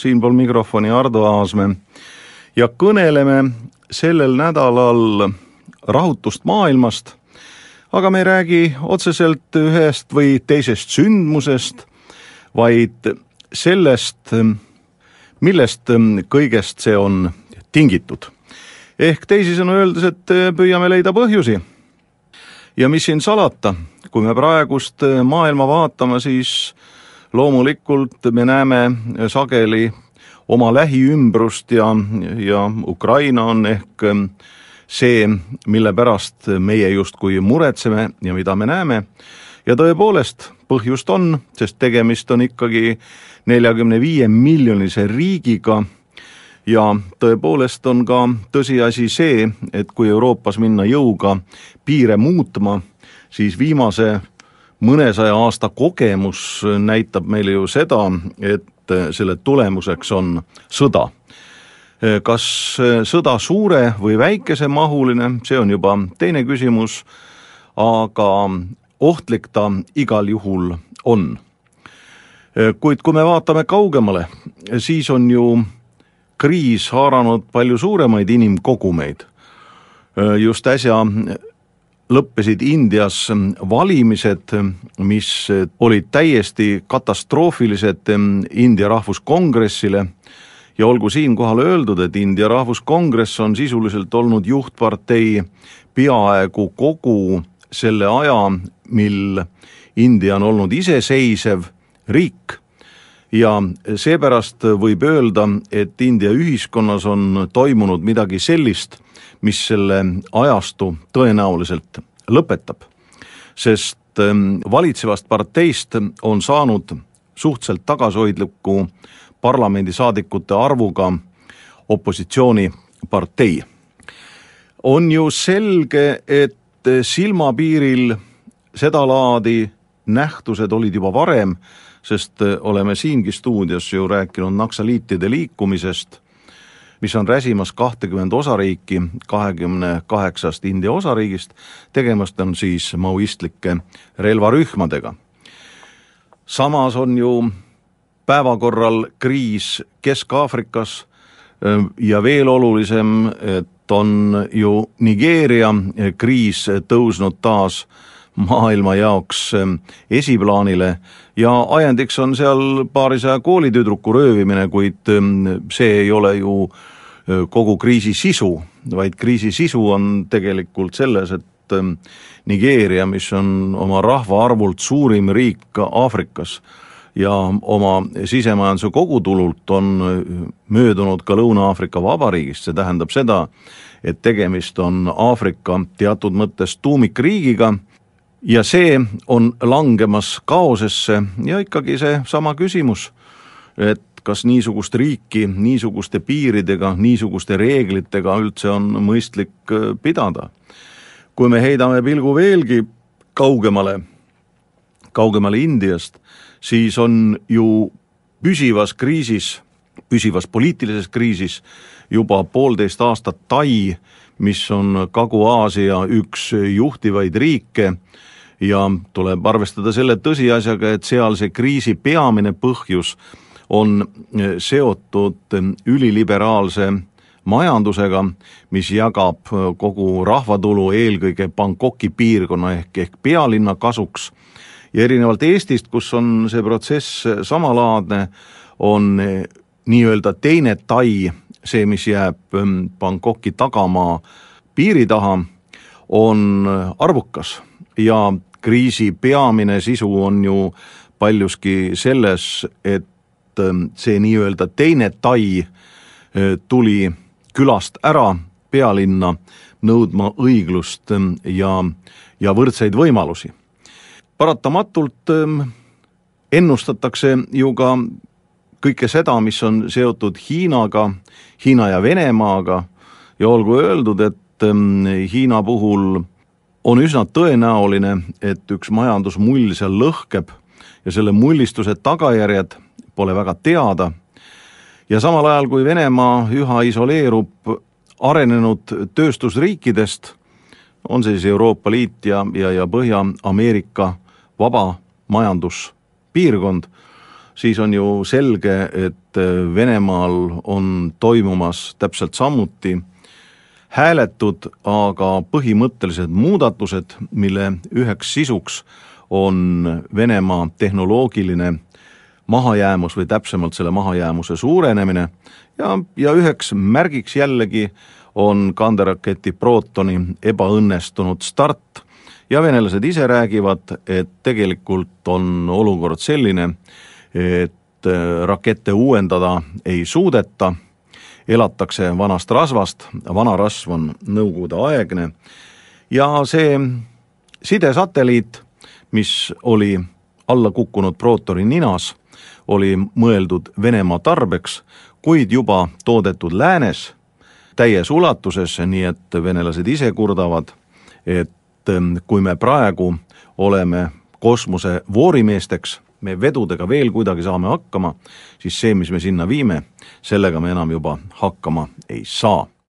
siinpool mikrofoni Ardo Aasmäe ja kõneleme sellel nädalal rahutust maailmast, aga me ei räägi otseselt ühest või teisest sündmusest, vaid sellest, millest kõigest see on tingitud. ehk teisisõnu öeldes, et püüame leida põhjusi. ja mis siin salata, kui me praegust maailma vaatame, siis loomulikult me näeme sageli oma lähiümbrust ja, ja Ukraina on ehk see, mille pärast meie justkui muretseme ja mida me näeme. ja tõepoolest, põhjust on, sest tegemist on ikkagi neljakümne viie miljonise riigiga ja tõepoolest on ka tõsiasi see, et kui Euroopas minna jõuga piire muutma, siis viimase mõnesaja aasta kogemus näitab meile ju seda, et selle tulemuseks on sõda. kas sõda suure või väikesemahuline, see on juba teine küsimus, aga ohtlik ta igal juhul on. kuid kui me vaatame kaugemale, siis on ju kriis haaranud palju suuremaid inimkogumeid. just äsja lõppesid Indias valimised, mis olid täiesti katastroofilised India Rahvuskongressile ja olgu siinkohal öeldud, et India Rahvuskongress on sisuliselt olnud juhtpartei peaaegu kogu selle aja, mil India on olnud iseseisev riik ja seepärast võib öelda, et India ühiskonnas on toimunud midagi sellist, mis selle ajastu tõenäoliselt lõpetab. sest ähm, valitsevast parteist on saanud suhteliselt tagasihoidliku parlamendisaadikute arvuga opositsioonipartei. on ju selge, et silmapiiril sedalaadi nähtused olid juba varem, sest oleme siingi stuudios ju rääkinud naksaliitide liikumisest mis on räsimas kahtekümmend osariiki kahekümne kaheksast India osariigist, tegemist on siis maoistlike relvarühmadega. samas on ju päevakorral kriis Kesk-Aafrikas ja veel olulisem, et on ju Nigeeria kriis tõusnud taas maailma jaoks esiplaanile ja ajendiks on seal paarisaja koolitüdruku röövimine, kuid see ei ole ju kogu kriisi sisu, vaid kriisi sisu on tegelikult selles, et Nigeeria, mis on oma rahvaarvult suurim riik Aafrikas ja oma sisemajanduse kogutulult on möödunud ka Lõuna-Aafrika Vabariigist, see tähendab seda, et tegemist on Aafrika teatud mõttes tuumikriigiga ja see on langemas kaosesse ja ikkagi seesama küsimus, et kas niisugust riiki niisuguste piiridega, niisuguste reeglitega üldse on mõistlik äh, pidada. kui me heidame pilgu veelgi kaugemale, kaugemale Indiast, siis on ju püsivas kriisis, püsivas poliitilises kriisis juba poolteist aastat Tai, mis on Kagu-Aasia üks juhtivaid riike. Ja tuleb arvestada selle tõsiasjaga, et sealse kriisi peamine põhjus on eh, seotud eh, üliliberaalse majandusega, mis jagab eh, kogu rahvatulu eelkõige Bangkoki piirkonna ehk, ehk pealinna kasuks. Ja erinevalt Eestist, kus on see protsess samalaadne, on nii-öelda teine Tai, see, mis jääb Bangkoki tagamaa piiri taha, on arvukas ja kriisi peamine sisu on ju paljuski selles, et Ähm, see nii-öelda teine tai äh, tuli külast ära pealinna nõudma õiglust ähm, ja, ja võrdseid võimalusi. paratamatult ähm, ennustatakse ju ka kõike seda, mis on seotud Hiinaga, Hiina ja Venemaaga ja olgu öeldud, et Hiina puhul on üsna tõenäoline, et üks majandusmull seal lõhkeb ja selle mullistuse tagajärjed pole väga teada. ja samal ajal, kui Venemaa üha isoleerub arenenud tööstusriikidest, on see siis Euroopa Liit ja, ja, ja Põhja-Ameerika vaba majanduspiirkond, siis on ju selge, et Venemaal on toimumas täpselt samuti hääletud, aga põhimõttelised muudatused, mille üheks sisuks on Venemaa tehnoloogiline mahajäämus või täpsemalt selle mahajäämuse suurenemine ja, ja üheks märgiks jällegi on kanderaketi Protoni ebaõnnestunud start ja venelased ise räägivad, et tegelikult on olukord selline, et äh, rakette uuendada ei suudeta, elatakse vanast rasvast, vana rasv on nõukogudeaegne ja see sidesatelliit, mis oli alla kukkunud Protoni ninas, oli mõeldud Venemaa tarbeks, kuid juba toodetud läänes täies ulatuses, nii et venelased ise kurdavad, et ähm, kui me praegu oleme kosmose voorimeesteks, me vedudega veel kuidagi saame hakkama, siis see, mis me sinna viime, sellega me enam juba hakkama ei saa